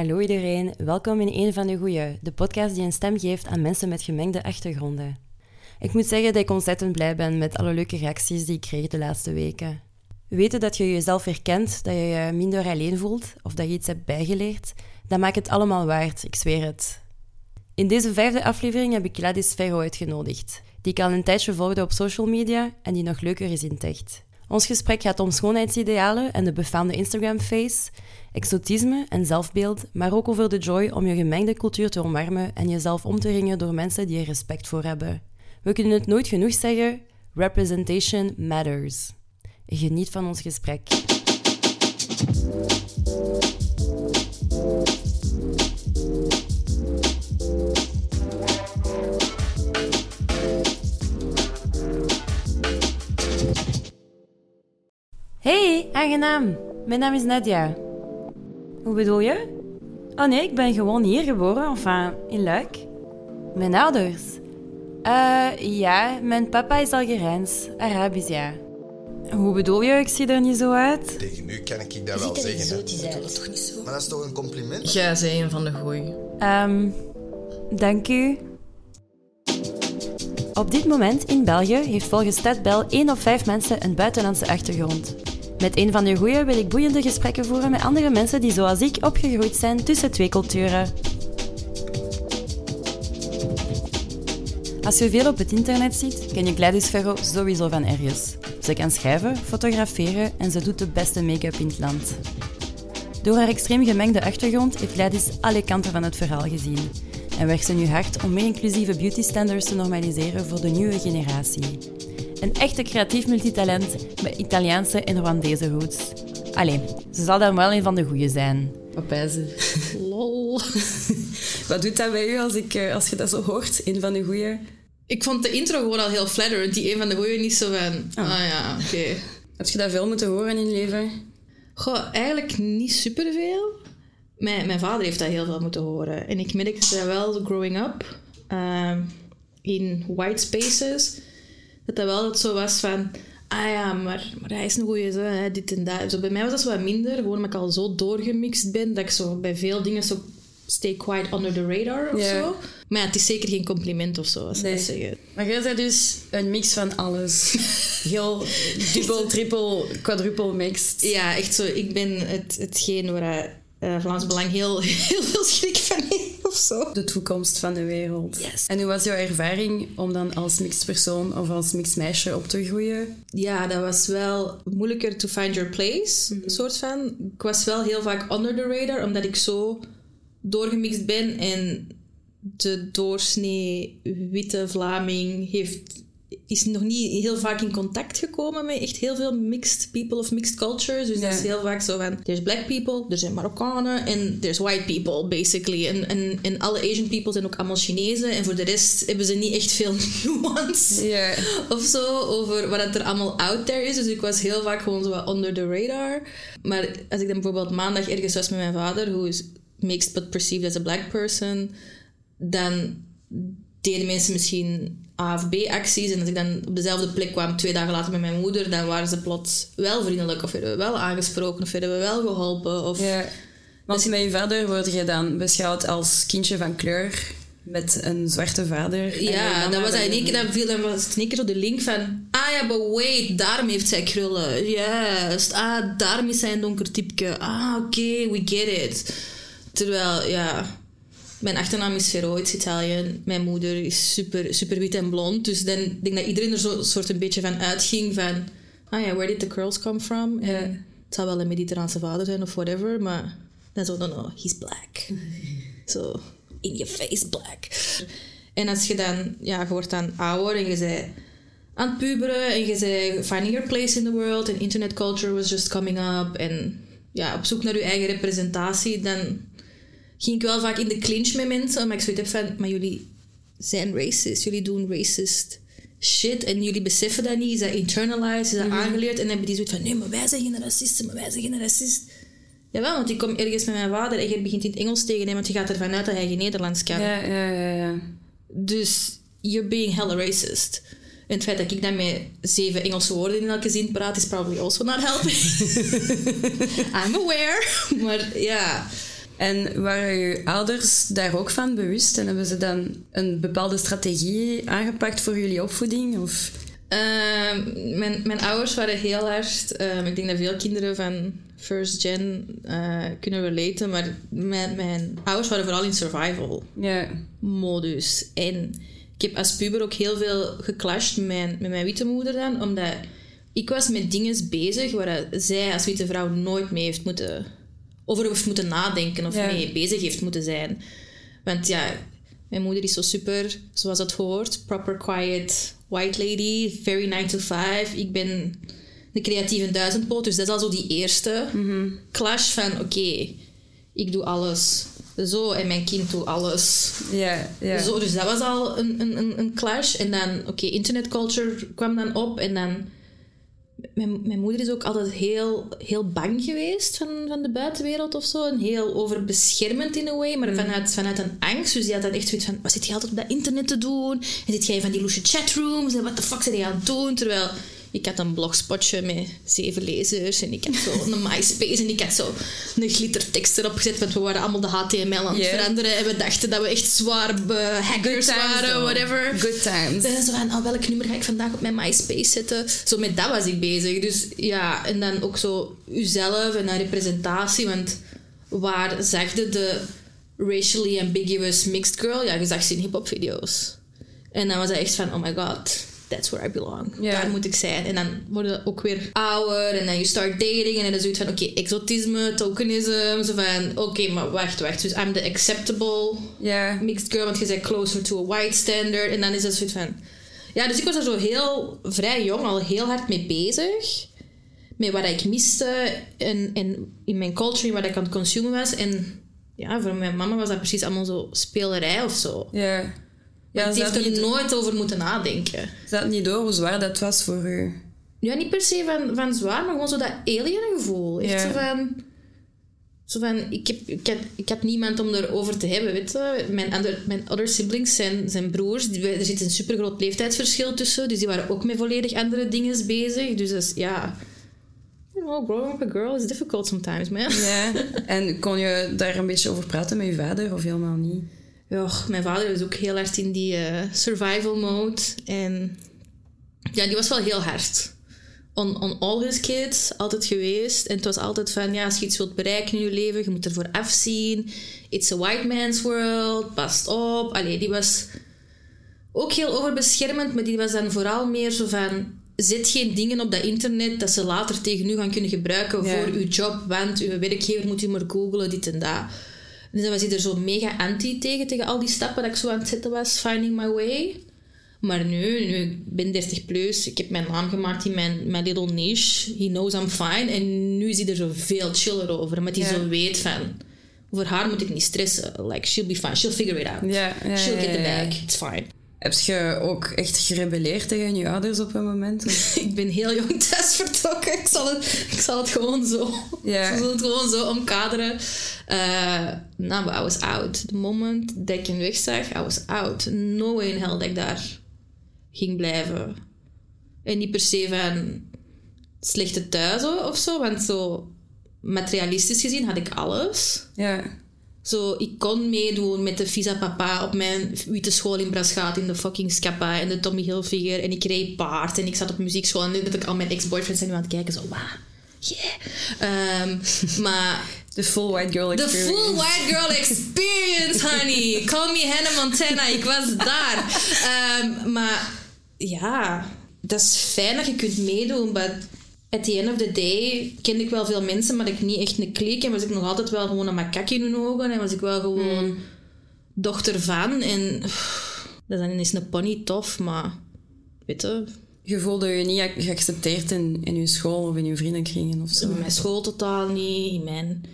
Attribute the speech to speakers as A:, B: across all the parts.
A: Hallo iedereen, welkom in Een van de Goeie, de podcast die een stem geeft aan mensen met gemengde achtergronden. Ik moet zeggen dat ik ontzettend blij ben met alle leuke reacties die ik kreeg de laatste weken. Weten dat je jezelf herkent, dat je je minder alleen voelt of dat je iets hebt bijgeleerd, dat maakt het allemaal waard, ik zweer het. In deze vijfde aflevering heb ik Gladys Ferro uitgenodigd, die ik al een tijdje volgde op social media en die nog leuker is in tech. Ons gesprek gaat om schoonheidsidealen en de befaamde Instagram-face, exotisme en zelfbeeld, maar ook over de joy om je gemengde cultuur te omarmen en jezelf om te ringen door mensen die er respect voor hebben. We kunnen het nooit genoeg zeggen: representation matters. Geniet van ons gesprek. Hey, aangenaam. Mijn naam is Nadia. Hoe bedoel je? Oh nee, ik ben gewoon hier geboren, enfin, in Luik. Mijn ouders? Eh, ja, mijn papa is Algerijns, Arabisch, ja. Hoe bedoel je, ik zie er niet zo uit?
B: Tegen u kan ik dat wel zeggen.
C: Dat is toch niet zo?
B: Maar dat is toch een compliment?
C: Jij zei een van de goeie.
A: Ehm, dank u. Op dit moment in België heeft volgens StatBel 1 op 5 mensen een buitenlandse achtergrond. Met een van de goeie wil ik boeiende gesprekken voeren met andere mensen die zoals ik opgegroeid zijn tussen twee culturen. Als je veel op het internet ziet, ken je Gladys Ferro sowieso van ergens. Ze kan schrijven, fotograferen en ze doet de beste make-up in het land. Door haar extreem gemengde achtergrond heeft Gladys alle kanten van het verhaal gezien en werkt ze nu hard om meer inclusieve beauty standards te normaliseren voor de nieuwe generatie. Een echte creatief multitalent met Italiaanse en Rwandese roots. Allee, ze zal dan wel een van de goeie zijn.
C: Ze.
D: Lol.
C: Wat doet dat bij u als, ik, eh, als je dat zo hoort? Een van de goeie?
D: Ik vond de intro gewoon al heel flatterend. Die een van de goeie niet zo van... Ah ja, oké.
C: Heb je dat veel moeten horen in je leven?
D: Goh, eigenlijk niet superveel. Mijn, mijn vader heeft dat heel veel moeten horen. En ik merkte dat wel growing up. ehm, in white spaces. Dat dat wel dat zo was van... Ah ja, maar, maar hij is een goeie, zo, hè, dit en dat. Zo, bij mij was dat zo wat minder. Gewoon omdat ik al zo doorgemixt ben. Dat ik zo bij veel dingen zo... Stay quite under the radar of
C: Ja.
D: zo. Maar ja, het is zeker geen compliment of zo, als ze
C: Nee.
D: dat zeggen.
C: Maar jij bent dus een mix van alles. Heel dubbel, triple, quadruple mixed.
D: Ja, echt zo. Ik ben het, hetgeen waar eh Vlaams Belang heel, heel veel schrik van heeft of zo.
C: De toekomst van de wereld.
D: Yes.
C: En hoe was jouw ervaring om dan als mixed persoon of als mixed meisje op te groeien?
D: Ja, dat was wel moeilijker to find your place, soort van. Ik was wel heel vaak under the radar, omdat ik zo doorgemixt ben en de doorsnee witte Vlaming heeft, is nog niet heel vaak in contact gekomen met echt heel veel mixed people of mixed cultures. Dus dat
C: Ja.
D: is heel vaak zo van, there's black people, er zijn Marokkanen en there's white people, basically. En, en, en alle Asian people zijn ook allemaal Chinezen en voor de rest hebben ze niet echt veel nuance of zo over wat het er allemaal out there is. Dus ik was heel vaak gewoon zo wat under the radar. Maar als ik dan bijvoorbeeld maandag ergens was met mijn vader, who is mixed but perceived as a black person, dan deden mensen misschien A of B acties. En als ik dan op dezelfde plek kwam twee dagen later met mijn moeder, dan waren ze plots wel vriendelijk. Of werden we wel aangesproken, of werden we wel geholpen. Of...
C: Ja. Want met je vader word je dan beschouwd als kindje van kleur met een zwarte vader.
D: Ja, dan was in één keer, dan viel dan was in één keer zo de link van... Ah ja, but wait, daarom heeft zij krullen. Juist. Ah, daarom is zij een donker typje. Ah, oké, we get it. Terwijl, ja... Mijn achternaam is Vero, Italian. Mijn moeder is super, super wit en blond. Dus dan ik denk dat iedereen er zo soort een beetje van uitging van... Ah ja, where did the curls come from? En het zou wel een mediterraanse vader zijn of whatever, maar... Dan zo, no, no, he's black. Zo, in your face black. En als je dan, ja, je wordt dan ouder en je bent aan het puberen en je bent finding your place in the world en internet culture was just coming up en ja, op zoek naar je eigen representatie, dan ging ik wel vaak in de clinch met mensen, omdat ik zoiets heb van, maar jullie zijn racist, jullie doen racist shit en jullie beseffen dat niet, is dat internalized, is dat aangeleerd en dan hebben die zoiets van, nee, maar wij zijn geen racisten, maar wij zijn geen racist. Jawel, want ik kom ergens met mijn vader en je begint in het Engels tegen hem, want je gaat ervan uit dat hij geen Nederlands kan.
C: Ja, ja, ja, ja.
D: Dus you're being hella racist. En het feit dat ik dan met zeven Engelse woorden in elke zin praat, is probably also not helping. I'm aware. Maar ja.
A: En waren je ouders daar ook van bewust? En hebben ze dan een bepaalde strategie aangepakt voor jullie opvoeding? Of...
D: Ehm, mijn, mijn ouders waren heel hard. ehm, ik denk dat veel kinderen van first gen eh, kunnen relaten. Maar mijn, mijn ouders waren vooral in survival modus. En ik heb als puber ook heel veel geclashed met mijn, met mijn witte moeder dan. Omdat ik was met dingen bezig waar zij als witte vrouw nooit mee heeft moeten... Over heeft moeten nadenken of
A: Ja.
D: mee bezig heeft moeten zijn. Want ja, mijn moeder is zo super, zoals dat hoort. Proper, quiet, white lady. Very 9 to 5. Ik ben de creatieve duizendpoot. Dus dat is al zo die eerste clash van... Oké, ik doe alles zo en mijn kind doet alles
A: Ja, ja.
D: zo, dus dat was al een, een, een, een clash. En dan, oké, internetculture kwam dan op. En dan... Mijn, mijn moeder is ook altijd heel, heel bang geweest van, van de buitenwereld of zo. En heel overbeschermend in a way, maar vanuit, vanuit een angst. Dus die had dan echt zoiets van, wat zit je altijd op dat internet te doen? En zit jij van die loesje chatrooms? En wat de fuck zit je aan het doen? Terwijl... Ik had een blogspotje met zeven lezers en ik had zo een MySpace en ik had zo een glittertekst erop gezet, want we waren allemaal de HTML aan het veranderen en we dachten dat we echt zwaar eh, hackers waren,
A: though.
D: whatever.
A: Good times.
D: En zo van, oh, welk nummer ga ik vandaag op mijn MySpace zetten? Zo met dat was ik bezig. Dus ja, en dan ook zo uzelf en een representatie. Want waar zag je de racially ambiguous mixed girl? Ja, je zag ze in hip-hop video's. En dan was dat echt van, oh my god, that's where I belong.
A: Ja.
D: Daar moet ik zijn. En dan worden we ook weer ouder en dan je start dating en dan is zoiets van, oké, exotisme, tokenism. Zo van, oké, maar wacht, wacht. Dus I'm the acceptable
A: Ja.
D: mixed girl, want je bent closer to a white standard. En dan is dat soort van... Ja, dus ik was er zo heel vrij jong al heel hard mee bezig. Met wat ik miste en, en in mijn culture, in wat ik aan het consumen was. En ja, voor mijn mama was dat precies allemaal zo spelerij of zo.
A: Ja. Ja,
D: Ja,
A: ze
D: ze heeft er
A: niet,
D: nooit over moeten nadenken.
A: ze had niet door hoe zwaar dat was voor u.
D: Ja, niet per se van, van zwaar, maar gewoon zo dat alien gevoel. Echt
A: Ja.
D: zo van... Zo van, ik heb, ik, heb, ik heb niemand om erover te hebben, weet je. Mijn, ander, mijn other siblings zijn, zijn broers. Die, er zit een supergroot leeftijdsverschil tussen. Dus die waren ook met volledig andere dingen bezig. Dus dat is, ja... You know, growing up a girl is difficult sometimes, man.
A: Ja. En kon je daar een beetje over praten met je vader of helemaal niet?
D: Ja, mijn vader is ook heel hard in die eh, survival mode. En ja, die was wel heel hard. On, on all his kids, altijd geweest. En het was altijd van, ja, als je iets wilt bereiken in je leven, je moet ervoor afzien. It's a white man's world, past op. Allee, die was ook heel overbeschermend, maar die was dan vooral meer zo van... Zet geen dingen op dat internet dat ze later tegen u gaan kunnen gebruiken
A: Ja.
D: voor uw job, want uw werkgever moet u maar googlen, dit en dat. Dus dan was hij er zo mega anti tegen, tegen al die stappen dat ik zo aan het zetten was, finding my way. Maar nu, nu ik ben 30 plus, ik heb mijn naam gemaakt in mijn, mijn little niche. He knows I'm fine. En nu is hij er zo veel chiller over, omdat hij
A: Ja.
D: zo weet van... Over haar moet ik niet stressen. Like, she'll be fine. She'll figure it out.
A: Ja, ja,
D: she'll get the bag. It's fine.
A: Heb je ook echt gerebelleerd tegen je ouders op een moment?
D: Ik ben heel jong thuis vertrokken. Ik zal het, ik zal het gewoon zo... Ik zal het gewoon zo omkaderen. Eh, nou, I was out. The moment dat ik hem wegzag, I was out. No way in hell dat ik daar ging blijven. En niet per se van slechte thuis of zo, want zo materialistisch gezien had ik alles.
A: Ja.
D: Zo, ik kon meedoen met de Visa Papa op mijn witte school in Braschaat in de fucking Scappa en de Tommy Hilfiger. En ik reed paard en ik zat op muziekschool en dat ik al mijn ex-boyfriends zijn nu aan het kijken. Zo, wauw, yeah. Ehm, maar
A: De full white girl
D: de
A: experience.
D: full white girl experience, honey. Call me Hannah Montana, ik was daar. Ehm, maar ja, dat is fijn dat je kunt meedoen, maar at the end of the day kende ik wel veel mensen, maar ik niet echt een klik. En was ik nog altijd wel gewoon een makak in hun ogen. En was ik wel gewoon dochter van. En pff, dat is dan een pony tof, maar weet je,
A: Je voelde je niet ge- geaccepteerd in, in je school of in je vriendenkringen of zo.
D: in mijn school totaal niet. In mijn...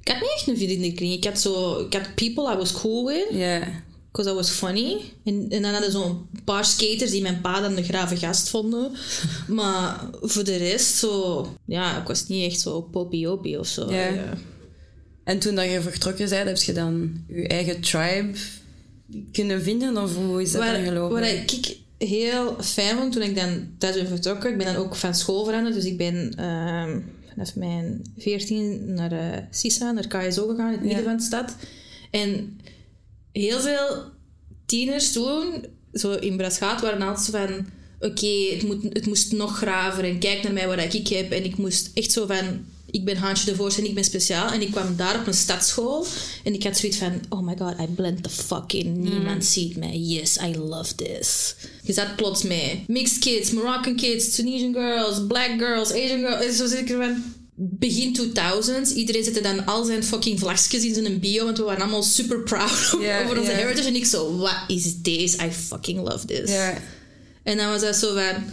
D: Ik had niet echt een vriendenkring. Ik had zo, ik had people I was cool with.
A: Ja.
D: Because I was funny. En, en dan hadden zo'n paar skaters die mijn pa dan de grave gast vonden. maar voor de rest zo... Ja, ik was niet echt zo popiopie of zo.
A: Ja.
D: Ja.
A: En toen dat je vertrokken bent, heb je dan je eigen tribe kunnen vinden? Of hoe is dat dan gelopen?
D: waar ik heel fijn vond toen ik dan thuis ben vertrokken... Ik ben dan ook van school veranderd. Dus ik ben ehm, vanaf mijn 14 naar uh, CISA, naar KSO gegaan in het midden van de stad. En heel veel tieners toen, zo in Braschaat, waren altijd zo van... Oké, het, moet, het moest nog graver en kijk naar mij wat ik heb. En ik moest echt zo van ik ben Haantje de Voorst en ik ben speciaal. En ik kwam daar op een stadsschool. En ik had zoiets van, oh my god, I blend the fuck in. Niemand mm. ziet mij. Yes, I love this. Je zat plots mee. Mixed kids, Moroccan kids, Tunisian girls, black girls, Asian girls. En zo zit ik van begin 2000s. Iedereen zette dan al zijn fucking vlagjes in zijn bio, want we waren allemaal super proud over onze heritage. En ik zo, what is this? I fucking love this. En dan was dat zo van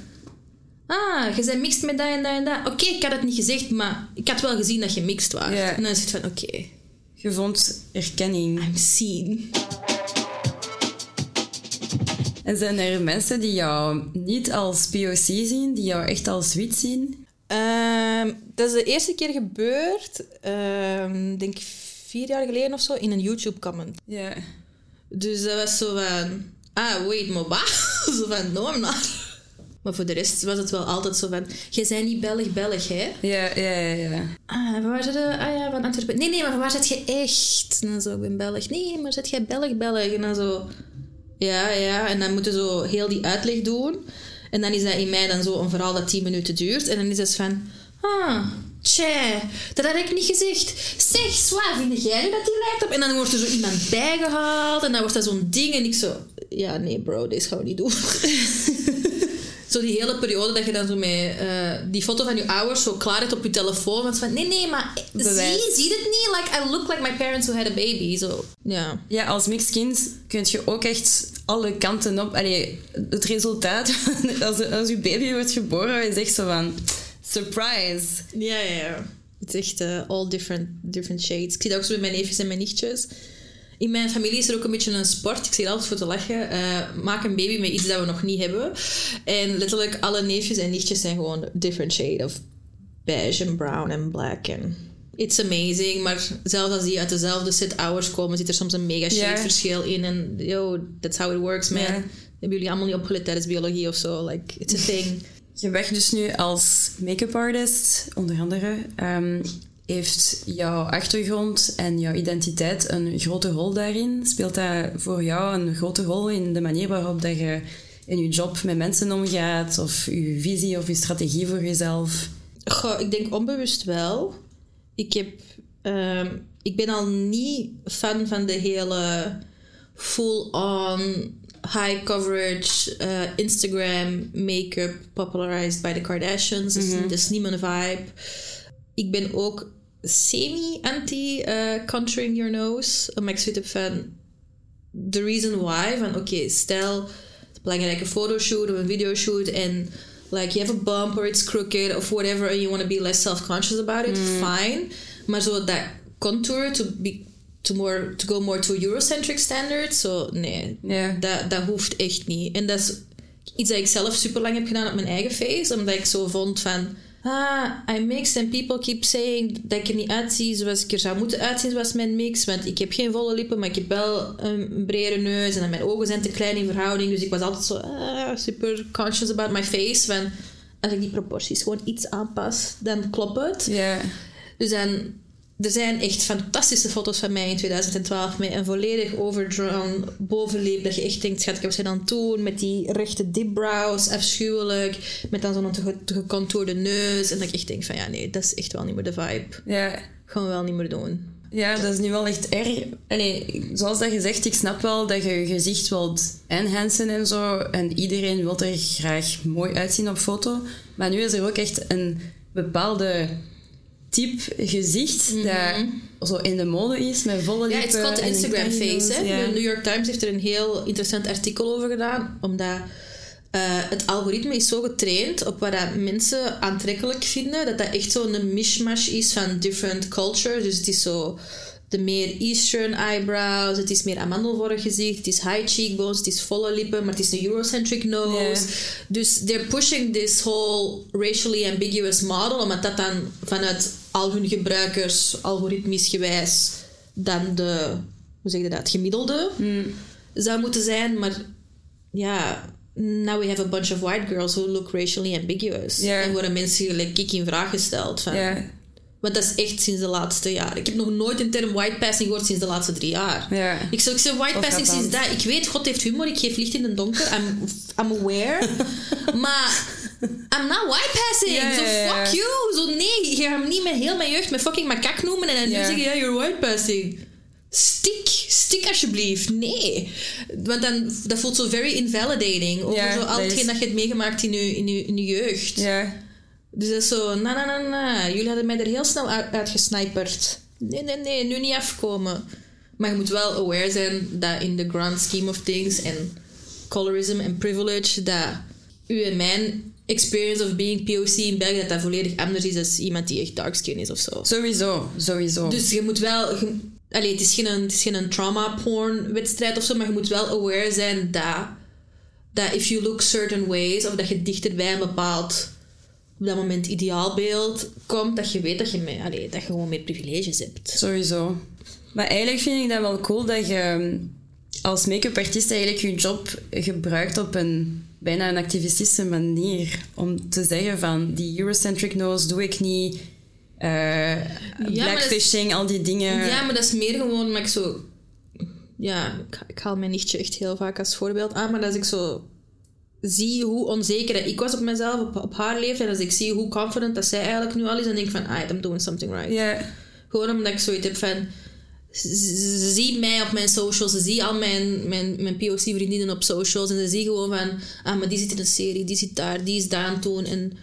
D: Ah, je bent mixed met dat en dat en dat. Oké, ik had het niet gezegd, maar ik had wel gezien dat je mixed was. En dan is het van, oké.
A: Je vond erkenning.
D: I'm seen.
A: En zijn er mensen die jou niet als POC zien, die jou echt als wit zien?
D: Um, dat is de eerste keer gebeurd, um, denk vier jaar geleden of zo, in een YouTube-comment.
A: Ja.
D: Dus dat was zo van... Ah, wait, maar zo van, no, I'm not. Maar voor de rest was het wel altijd zo van... Jij bent niet Belg-Belg, hè?
A: Ja, ja, ja. ja.
D: Ah, van waar zit je? Ah ja, van Antwerpen. Nee, nee, maar van waar zit je echt? En dan zo, ik ben Belg. Nee, maar zit jij Belg-Belg? En dan zo... Ja, ja. En dan moeten zo heel die uitleg doen. En dan is dat in mij dan zo een verhaal dat 10 minuten duurt. En dan is het van... Ah, tja, dat had ik niet gezegd. Zeg, zwaar, vind jij nu dat die lijkt op? En dan wordt er zo iemand bijgehaald. En dan wordt dat zo'n ding. En ik zo... Ja, nee bro, deze gaan we niet doen. zo die hele periode dat je dan zo met uh, die foto van je ouders zo klaar hebt op je telefoon. Want van, nee, nee, maar Bewijs. zie, zie het niet? Like, I look like my parents who had a baby. Zo, ja.
A: ja, als mixed kind kun je ook echt alle kanten op... Allee, het resultaat, als, als je baby wordt geboren, is echt zo van... Surprise.
D: Ja, ja, ja. Het is echt uh, all different, different shades. Ik zie dat ook zo met mijn neefjes en mijn nichtjes in mijn familie is er ook een beetje een sport. Ik zeg altijd voor te lachen. Uh, maak een baby met iets dat we nog niet hebben. En letterlijk alle neefjes en nichtjes zijn gewoon different shade of beige en brown en black. En it's amazing. Maar zelfs als die uit dezelfde set ouders komen, zit er soms een mega shade verschil in. En yo, that's how it works, man. Hebben jullie allemaal niet opgelet tijdens biologie of zo? Like, it's a thing.
A: Je werkt dus nu als make-up artist, onder andere. Um, heeft jouw achtergrond en jouw identiteit een grote rol daarin? Speelt dat voor jou een grote rol in de manier waarop dat je in je job met mensen omgaat? Of je visie of je strategie voor jezelf?
D: Goh, ik denk onbewust wel. Ik, heb, uh, ik ben al niet fan van de hele full-on high coverage uh, Instagram make-up popularized by the Kardashians. Mm -hmm. Dat is niet mijn vibe. Ik ben ook semi-anti-contouring uh, your nose. Omdat ik zoiets heb van... The reason why, van oké, okay, stel... een belangrijke fotoshoot of een videoshoot en... Like, you have a bump or it's crooked of whatever and you want to be less self-conscious about it, mm. fine. Maar zo dat contour to be to more to go more to Eurocentric standards. So nee,
A: yeah.
D: dat, dat hoeft echt niet. En dat is iets dat ik zelf super lang heb gedaan op mijn eigen face, omdat ik zo vond van ah, I mix and people keep saying dat ik er niet uitzie zoals ik er zou moeten uitzien zoals mijn mix. Want ik heb geen volle lippen, maar ik heb wel een brede neus en mijn ogen zijn te klein in verhouding. Dus ik was altijd zo ah, super conscious about my face. Want als ik die proporties gewoon iets aanpas, dan klopt het.
A: Ja.
D: Dus dan er zijn echt fantastische foto's van mij in 2012 met een volledig overdrawn bovenlip. Dat je echt denkt, schat, ik heb ze dan toen met die rechte dipbrows, afschuwelijk. Met dan zo'n gecontourde neus. En dat ik echt denk van, ja, nee, dat is echt wel niet meer de vibe.
A: Ja.
D: Gaan we wel niet meer doen.
A: Ja, dat is nu wel echt erg. Allee, zoals dat je zegt, ik snap wel dat je je gezicht wilt enhancen en zo. En iedereen wil er graag mooi uitzien op foto. Maar nu is er ook echt een bepaalde type gezicht mm dat zo in de mode is, met volle lippen.
D: Ja, het is called de Instagram face. Hè? De New York Times heeft er een heel interessant artikel over gedaan, omdat uh, het algoritme is zo getraind op wat dat mensen aantrekkelijk vinden, dat dat echt zo'n mishmash is van different cultures. Dus het is zo de meer Eastern eyebrows, het is meer amandelvorig gezicht, het is high cheekbones, het is volle lippen, maar het is een Eurocentric nose. Dus they're pushing this whole racially ambiguous model, omdat dat dan vanuit al hun gebruikers algoritmisch gewijs dan de, hoe zeg je dat, gemiddelde
A: hmm.
D: zou moeten zijn. Maar ja, now we have a bunch of white girls who look racially ambiguous.
A: Ja.
D: En worden mensen gelijk in vraag gesteld. Van, Want dat is echt sinds de laatste jaren. Ik heb nog nooit een term white passing gehoord sinds de laatste drie jaar.
A: ja.
D: Ik zou ik zeg white
A: Of
D: passing
A: Japan.
D: sinds dat. Ik weet, God heeft humor, ik geef licht in het donker. I'm, I'm aware. maar I'm not white passing.
A: Ja,
D: Zo
A: ja,
D: fuck you. Zo nee, je gaat me niet met heel mijn jeugd met fucking makak noemen en dan
A: Ja.
D: nu zeggen, ja, you're white passing. Stik, stik alsjeblieft. Nee. Want dan, dat voelt zo very invalidating. Over zo al hetgeen
A: is-
D: dat je hebt meegemaakt in je, in je, in je jeugd.
A: ja.
D: Dus dat is zo, na na na na, jullie hadden mij er heel snel uit, uitgesniperd. Nee, nee, nee, nu niet afkomen. Maar je moet wel aware zijn dat in the grand scheme of things en colorism en privilege, dat u en mijn experience of being POC in België, dat dat volledig anders is dan iemand die echt dark skin is of zo.
A: Sowieso, sowieso.
D: Dus je moet wel... je- allee, het is geen, het is geen trauma-porn wedstrijd of zo, maar je moet wel aware zijn dat, dat if you look certain ways, of dat je dichter bij een bepaald, op dat moment ideaalbeeld komt, dat je weet dat je, mee, allee, dat je gewoon meer privileges hebt.
A: Sowieso. Maar eigenlijk vind ik dat wel cool dat je um, als make-up artiest eigenlijk je job gebruikt op een bijna een activistische manier. Om te zeggen van die Eurocentric nose doe ik niet.
D: dat is-
A: blackfishing, al die dingen.
D: Ja, maar dat is meer gewoon, maar ik zo... Ja, ik, ik haal mijn nichtje echt heel vaak als voorbeeld aan, maar als ik zo zie hoe onzeker ik was op mezelf, op, op haar leeftijd, als ik zie hoe confident dat zij eigenlijk nu al is, dan denk ik van, ah, I'm doing something right. Gewoon omdat ik zoiets heb van... Ze zien mij op mijn socials, ze zien al mijn, mijn, mijn POC-vriendinnen op socials en ze zien gewoon van... Ah, maar die zit in een serie, die zit daar, die is daar aan het doen en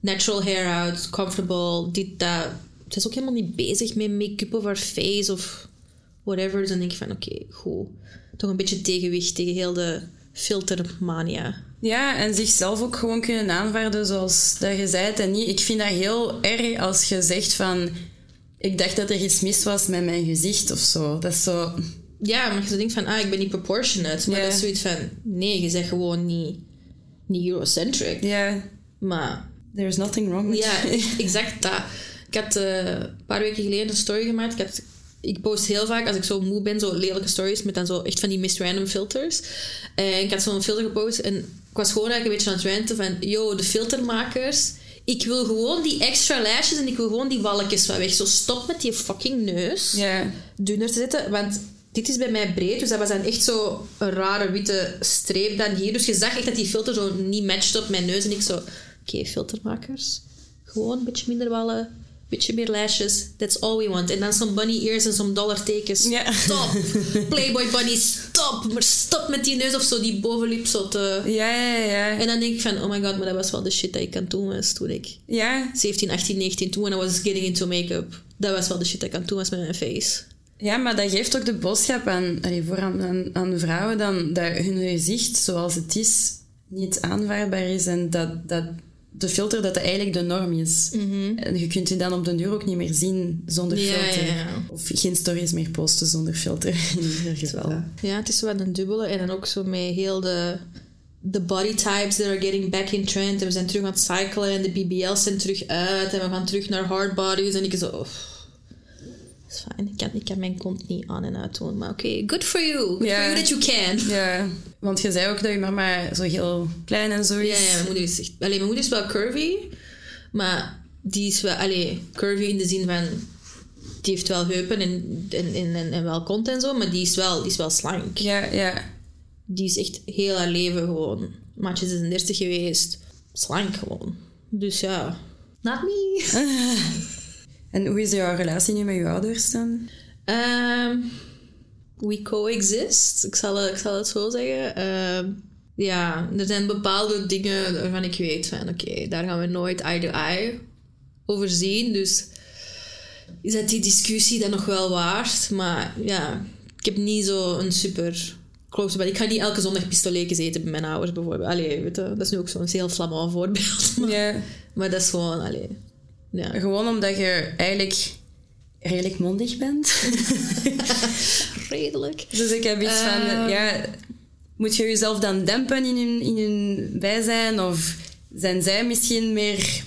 D: natural hair out, comfortable, dit, dat. Ze is ook helemaal niet bezig met make-up of haar face of whatever. Dus dan denk ik van, oké, goed. Toch een beetje tegenwicht tegen heel de filtermania.
A: Ja, en zichzelf ook gewoon kunnen aanvaarden zoals dat je zei. En niet, ik vind dat heel erg als je zegt van... Ik dacht dat er iets mis was met mijn gezicht of zo. Dat is zo...
D: Ja, maar je denkt van, ah, ik ben niet proportionate. Maar
A: Ja.
D: dat is zoiets van, nee, je zegt gewoon niet, niet Eurocentric.
A: Ja,
D: Maar
A: there's nothing wrong with
D: Ja, exact dat. Ik had eh, een paar weken geleden een story gemaakt. Ik, had, ik post heel vaak, als ik zo moe ben, zo lelijke stories met dan zo echt van die Miss Random filters. En ik had zo'n filter gepost en ik was gewoon eigenlijk een beetje aan het ranten van... Yo, de filtermakers... Ik wil gewoon die extra lashes en ik wil gewoon die walletjes van weg. Zo stop met die fucking neus
A: Ja,
D: dunner te zetten. Want dit is bij mij breed, dus dat was dan echt zo een rare witte streep dan hier. Dus je zag echt dat die filter zo niet matchte op mijn neus. En ik zo, oké, filtermakers. Gewoon een beetje minder wallen, beetje meer lashes. That's all we want. En dan zo'n bunny ears en zo'n dollartekens.
A: Ja.
D: Stop! Playboy bunny, stop! Maar stop met die neus of zo, die bovenlip zo te...
A: ja, ja, ja.
D: En dan denk ik van, oh my god, maar dat was wel de shit dat ik aan doen was toen ik
A: Ja,
D: 17, 18, 19, toen I was getting into make-up. Dat was wel de shit dat ik aan doen was met mijn face.
A: ja, maar dat geeft ook de boodschap aan, allee, voor aan, aan vrouwen dan, dat hun gezicht zoals het is niet aanvaardbaar is en dat, dat de filter dat dat eigenlijk de norm is. En je kunt je dan op den duur ook niet meer zien zonder
D: Ja,
A: filter.
D: ja, ja.
A: Of geen stories meer posten zonder filter in ieder geval.
D: Ja, het is wel een dubbele. En dan ook zo met heel de, de body types that are getting back in trend. En we zijn terug aan het cyclen en de BBL's zijn terug uit. En we gaan terug naar hard bodies. En ik zo... Oh, is fijn. Ik kan, ik kan mijn kont niet aan en uit doen. Maar oké, good for you. Good for you that you can.
A: Ja, want je zei ook dat je mama zo heel klein en zo is.
D: Ja, ja, mijn moeder is echt... Allee, mijn moeder is wel curvy. Maar die is wel... Allee, curvy in de zin van... Die heeft wel heupen en, en, en, en, en wel kont en zo. Maar die is wel, die is wel slank.
A: ja, ja.
D: die is echt heel haar leven gewoon. Maatje 36 geweest. Slank gewoon. Dus ja. Not me.
A: En hoe is jouw relatie nu met je ouders dan?
D: Ehm, we coexist. Ik zal, ik zal het zo zeggen. Ehm, ja, er zijn bepaalde dingen waarvan ik weet van... Oké, daar gaan we nooit eye to eye over zien. Dus is dat die discussie dan nog wel waard? Maar ja, ik heb niet zo een super close. Ik ga niet elke zondag pistoletjes eten bij mijn ouders bijvoorbeeld. Allee, weet je, dat is nu ook zo'n heel flamand voorbeeld. Maar,
A: Ja.
D: maar dat is gewoon... Allee, ja.
A: Gewoon omdat je eigenlijk redelijk mondig bent.
D: Redelijk.
A: dus ik heb iets van,
D: Ehm.
A: ja, moet je jezelf dan dempen in hun, in hun bijzijn? Of zijn zij misschien meer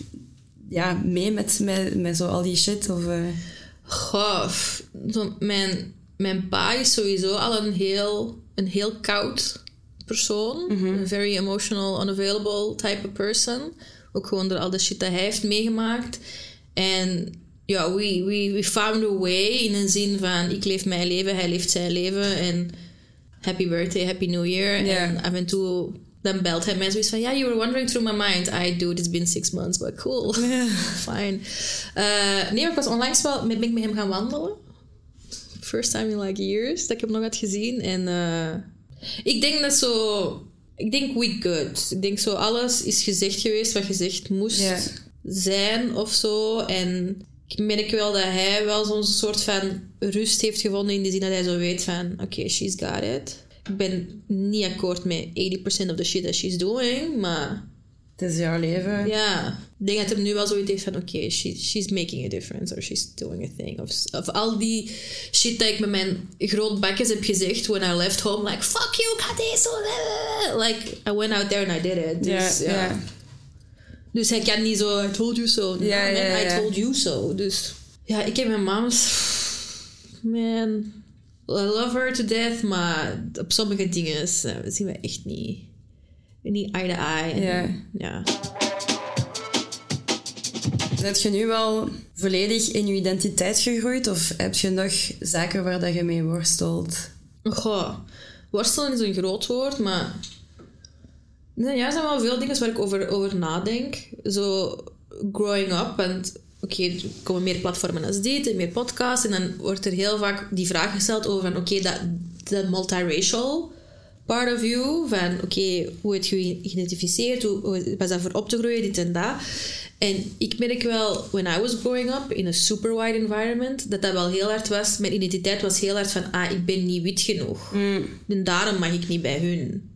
A: ja, mee met, met, met zo al die shit? Of, eh,
D: Goh, zo, mijn, mijn pa is sowieso al een heel, een heel koud persoon. Een very emotional, unavailable type of person. Ook gewoon door al de shit dat hij heeft meegemaakt. En ja, we, we, we found a way in een zin van ik leef mijn leven, hij leeft zijn leven. En happy birthday, happy new year. En af en toe dan belt hij mij zoiets van ja, you were wandering through my mind. I do, it's been six months, but cool. Fine. Eh, nee, ik was onlangs wel met, ben ik met hem gaan wandelen. First time in like years dat ik hem nog had gezien. En eh, ik denk dat zo... Ik denk we good. Ik denk zo alles is gezegd geweest wat gezegd moest
A: Ja.
D: zijn of zo. En ik merk wel dat hij wel zo'n soort van rust heeft gevonden in de zin dat hij zo weet van... Oké, she's got it. Ik ben niet akkoord met 80% of the shit that she's doing, maar...
A: Het is jouw leven.
D: Ja, ik denk dat hij nu wel zoiets heeft van... Oké, she, she's making a difference. Or she's doing a thing. Of, of al die shit dat ik met mijn grootbakjes heb gezegd... When I left home, like... Fuck you, ga deze... Like, I went out there and I did it. Dus,
A: Ja,
D: ja.
A: ja.
D: Dus hij kan niet zo... I told you so.
A: Ja,
D: man. I told you so. Dus... Ja, ik heb mijn mams... Man... I love her to death, maar op sommige dingen eh, zien we echt niet... Niet eye to eye. En,
A: Ja.
D: ja.
A: Zet je nu wel volledig in je identiteit gegroeid? Of heb je nog zaken waar dat je mee worstelt?
D: Goh, worstelen is een groot woord, maar... Nee, ja, er zijn wel veel dingen waar ik over, over nadenk. Zo, growing up, want... Oké, er komen meer platformen als dit en meer podcasts. En dan wordt er heel vaak die vraag gesteld over van... Oké, dat, dat multiracial part of you. Van, oké, hoe heb je je geïdentificeerd? Hoe, hoe was dat voor op te groeien, dit en dat? En ik merk wel, when I was growing up in a super wide environment, dat dat wel heel hard was. Mijn identiteit was heel hard van, ah, ik ben niet wit genoeg. En daarom mag ik niet bij hun.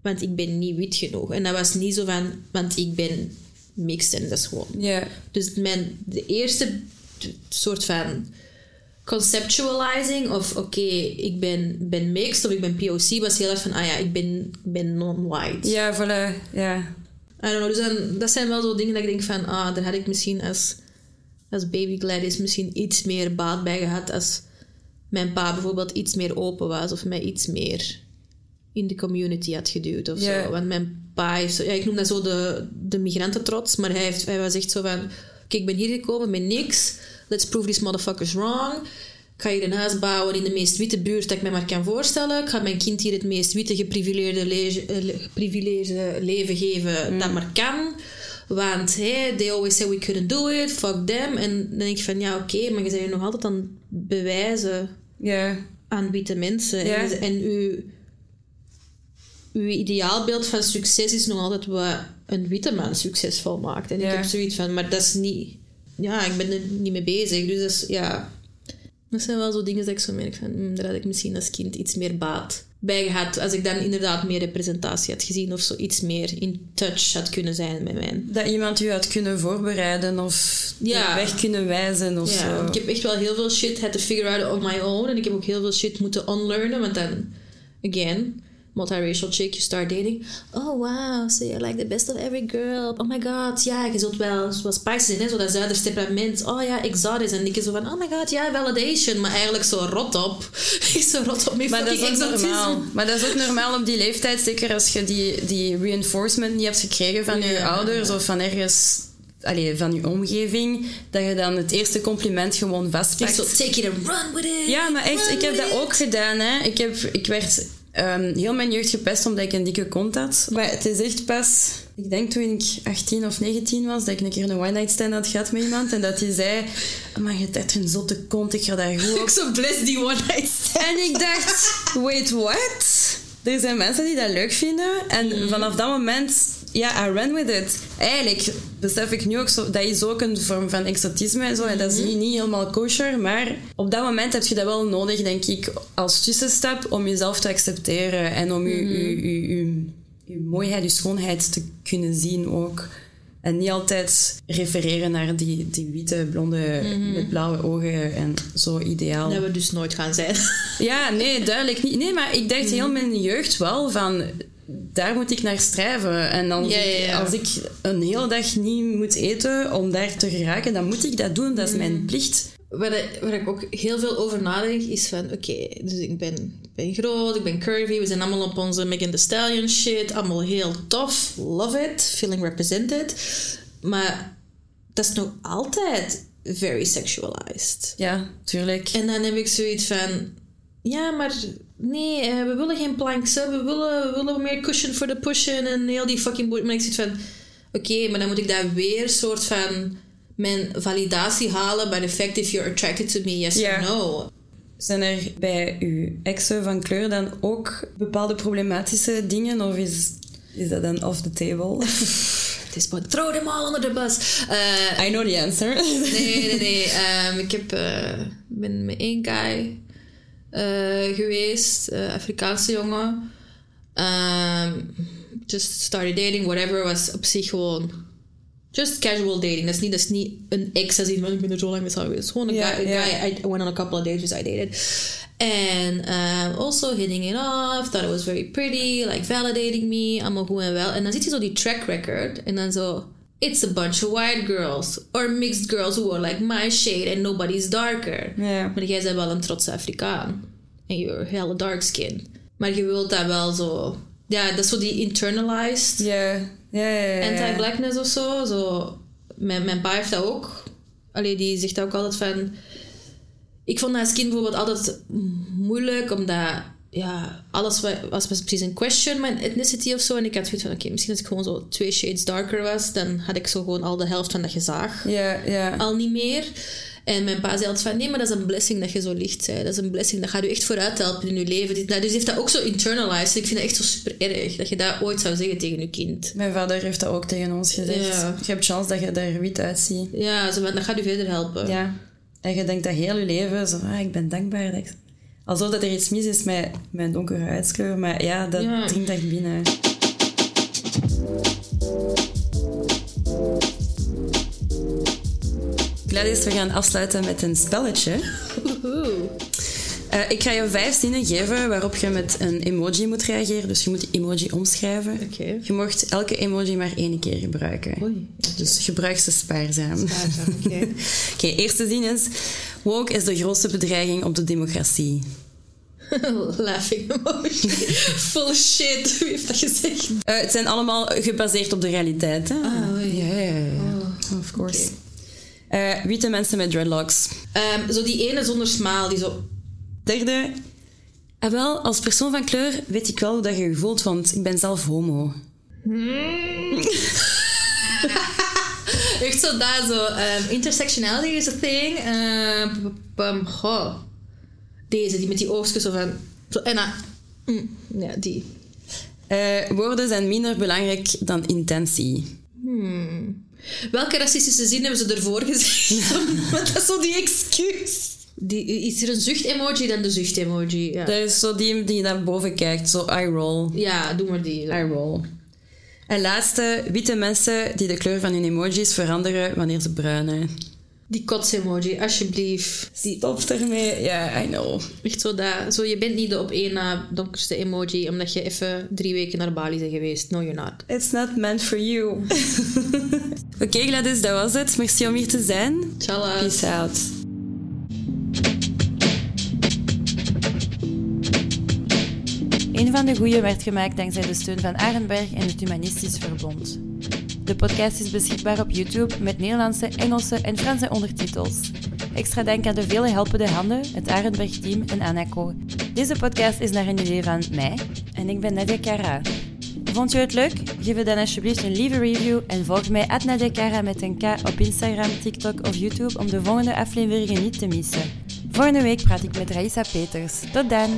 D: Want ik ben niet wit genoeg. En dat was niet zo van, want ik ben mixed en dat is gewoon. Dus mijn, de eerste soort van conceptualizing of oké, ik ben, ben mixed of ik ben POC was heel erg van, ah ja, ik ben, ben non-white.
A: Ja, voilà. Ja.
D: I don't know, dus dan, dat zijn wel zo dingen dat ik denk van, ah, daar had ik misschien als, als baby Gladys misschien iets meer baat bij gehad als mijn pa bijvoorbeeld iets meer open was of mij iets meer in de community had geduwd of zo. Want mijn pa heeft, zo- ja, ik noem dat zo de, de migrantentrots, maar hij, heeft, hij was echt zo van, oké, ik ben hier gekomen met niks, let's prove these motherfuckers wrong. Ik ga hier een huis bouwen in de meest witte buurt dat ik me maar kan voorstellen. Ik ga mijn kind hier het meest witte, geprivileerde, le- eh, geprivileerde leven geven dat maar kan. Want hey, they always say we couldn't do it, fuck them. En dan denk ik van, ja, oké, maar je bent hier nog altijd aan het bewijzen aan witte mensen. En, en uw, uw ideaalbeeld van succes is nog altijd wat een witte man succesvol maakt. En ik heb zoiets van, maar dat is niet... Ja, ik ben er niet mee bezig. Dus dat is, ja... Dat zijn wel zo dingen dat ik zo merk van... hmm, daar had ik misschien als kind iets meer baat bij gehad. Als ik dan inderdaad meer representatie had gezien. Of zo iets meer in touch had kunnen zijn met mij.
A: Dat iemand u had kunnen voorbereiden of
D: Ja.
A: weg kunnen wijzen of
D: Ja,
A: zo.
D: ik heb echt wel heel veel shit had to figure out on my own. En ik heb ook heel veel shit moeten unlearnen. Want dan, again, multiracial chick, you start dating. Oh wow, so you're like the best of every girl. Oh my god, ja, je zult wel zoals zijn, hè, zo dat zuiders temperament. Oh ja, exotisch. En ik is zo van, oh my god, ja, validation. Maar eigenlijk zo rot op. Ik zo rot op
A: Maar dat is ook
D: exotisme.
A: normaal. Maar dat is ook normaal op die leeftijd. Zeker als je die, die reinforcement niet hebt gekregen van je ouders of van ergens... Allee, van je omgeving, dat je dan het eerste compliment gewoon vastpakt.
D: zo, take it and run with it.
A: Ja, maar echt, ik heb dat ook gedaan. Hè. Ik, heb, ik werd ehm, heel mijn jeugd gepest omdat ik een dikke kont had. Maar het is echt pas, ik denk toen ik 18 of 19 was, dat ik een keer een one-night stand had gehad met iemand. En dat hij zei, maar je hebt echt een zotte kont, ik ga daar goed op
D: Ik zo bless die one night stand.
A: en ik dacht, wait, what? Er zijn mensen die dat leuk vinden. En
D: Mm.
A: vanaf dat moment, ja, I ran with it. Eigenlijk besef ik nu ook zo, dat is ook een vorm van exotisme en zo. En dat is
D: Mm-hmm.
A: niet, niet helemaal kosher. Maar op dat moment heb je dat wel nodig, denk ik, als tussenstap om jezelf te accepteren. En om je, je, je, je, je mooiheid, je schoonheid te kunnen zien ook. En niet altijd refereren naar die, die witte, blonde, met blauwe ogen en zo ideaal.
D: Dat we dus nooit gaan zijn.
A: Ja, nee, duidelijk niet. Nee, maar ik dacht heel
D: Mhm.
A: mijn jeugd wel van... Daar moet ik naar strijven. En dan,
D: Ja, ja, ja.
A: als ik een hele dag niet moet eten om daar te geraken, dan moet ik dat doen. Dat is mijn plicht
D: waar, ik- waar ik ook heel veel over nadenk, is van... Oké, dus ik ben, ik ben groot, ik ben curvy. We zijn allemaal op onze Megan Thee Stallion shit. Allemaal heel tof. Love it. Feeling represented. Maar dat is nog altijd very sexualized.
A: Ja, tuurlijk.
D: En dan heb ik zoiets van... Ja, maar nee, eh, we willen geen planks. hè. We willen, we willen meer cushion voor de pushen en heel die fucking boot. Maar ik zit van... Oké, maar dan moet ik daar weer soort van... Mijn validatie halen bij de fact if you're attracted to me, yes
A: Ja.
D: or no.
A: Zijn er bij uw exen van kleur dan ook bepaalde problematische dingen? Of is, is dat dan off the table?
D: Het is maar throw them all under the bus. Eh,
A: I know the answer.
D: nee, nee, nee. Ehm, ik heb, eh, ben met één guy geweest, eh, Afrikaanse jongen. Ehm, just started dating, whatever. Was op zich gewoon just casual dating. Dat is niet, dat is niet een ex als iemand, ik ben er zo lang mee samen geweest. Gewoon een
A: Ja,
D: guy, I went on a couple of dates, I dated. And um, also hitting it off, thought it was very pretty, like validating me, allemaal goed en wel. En dan ziet je zo die track record en dan zo... It's a bunch of white girls or mixed girls who are like my shade and nobody's darker.
A: Ja.
D: Maar jij bent wel een trotse Afrikaan. En you're hella dark skin. Maar je wilt dat wel zo... Ja, dat is zo die internalized
A: Ja, ja, ja. ja, ja.
D: anti-blackness of zo. zo. Mijn, mijn pa heeft dat ook. Allee, die zegt ook altijd van... Ik vond dat als kind bijvoorbeeld altijd moeilijk, omdat... Ja, alles wa- was precies een question, mijn ethnicity of zo. En ik had zoiets van, oké, misschien als ik gewoon zo twee shades darker was, dan had ik zo gewoon al de helft van dat gezaag
A: Ja, ja.
D: al niet meer. En mijn pa zei altijd van, nee, maar dat is een blessing dat je zo licht bent. Dat is een blessing, dat gaat je echt vooruit helpen in je leven. Dit- Dus hij heeft dat ook zo internalized. Ik vind dat echt zo super erg, dat je dat ooit zou zeggen tegen je kind.
A: Mijn vader heeft dat ook tegen ons gezegd.
D: Ja.
A: Je hebt chance dat je er wit uitziet.
D: Ja, zo, dat gaat je verder helpen.
A: Ja. En je denkt dat heel je leven, zo, ah, ik ben dankbaar. Dat ik... Alsof dat er iets mis is met mijn donkere huidskleur. Maar ja, dat
D: Ja.
A: dringt echt binnen. Gladys, we gaan afsluiten met een spelletje. Eh, ik ga je vijf zinnen geven waarop je met een emoji moet reageren. Dus je moet die emoji omschrijven.
D: Oké.
A: Je mocht elke emoji maar één keer gebruiken.
D: Oei.
A: Dus gebruik ze spaarzaam.
D: Spaarzaam, oké.
A: Oké, eerste zin is... Woke is de grootste bedreiging op de democratie.
D: Laughing emoji. Full shit. Wie heeft dat gezegd?
A: Eh, het zijn allemaal gebaseerd op de realiteit, hè?
D: Ah, oei.
A: Ja, ja, ja. Of course. Eh, witte mensen met dreadlocks.
D: Ehm, zo die ene zonder smaal, die zo...
A: Derde. Ah, wel, als persoon van kleur weet ik wel hoe dat je je voelt, want ik ben zelf homo.
D: Echt zo daar zo... ehm, intersectionality is a thing. Ehm, um, goh. Deze, die met die oogstjes zo van... En dan... mm, ja, die.
A: Eh, woorden zijn minder belangrijk dan intentie.
D: Welke racistische zin hebben ze ervoor gezegd? Want dat is zo die excuus. Die, is er een zucht-emoji dan de zucht-emoji? Ja.
A: Dat is zo die die naar boven kijkt, zo eye roll.
D: ja, doe maar die.
A: Eye roll. En laatste, witte mensen die de kleur van hun emojis veranderen wanneer ze bruinen.
D: Die kots-emoji, alsjeblieft. Die,
A: Stop ermee. Ja, I know.
D: echt zo dat... Zo, je bent niet de op één na donkerste emoji, omdat je even drie weken naar Bali bent geweest. No, you're not.
A: It's not meant for you. Oké, Gladys, dat was het. Merci om hier te zijn.
D: Inshallah.
A: Peace out.
E: Een van de goeie werd gemaakt dankzij de steun van Arenberg en het Humanistisch Verbond. De podcast is beschikbaar op YouTube met Nederlandse, Engelse en Franse ondertitels. Extra dank aan de vele helpende handen, het Arenberg-team en Anako. Deze podcast is naar een idee van mij en ik ben Nadia Cara. Vond je het leuk? Geef het dan alsjeblieft een lieve review en volg mij at met een K op Instagram, TikTok of YouTube om de volgende afleveringen niet te missen. Volgende week praat ik met Raissa Peters. Tot dan!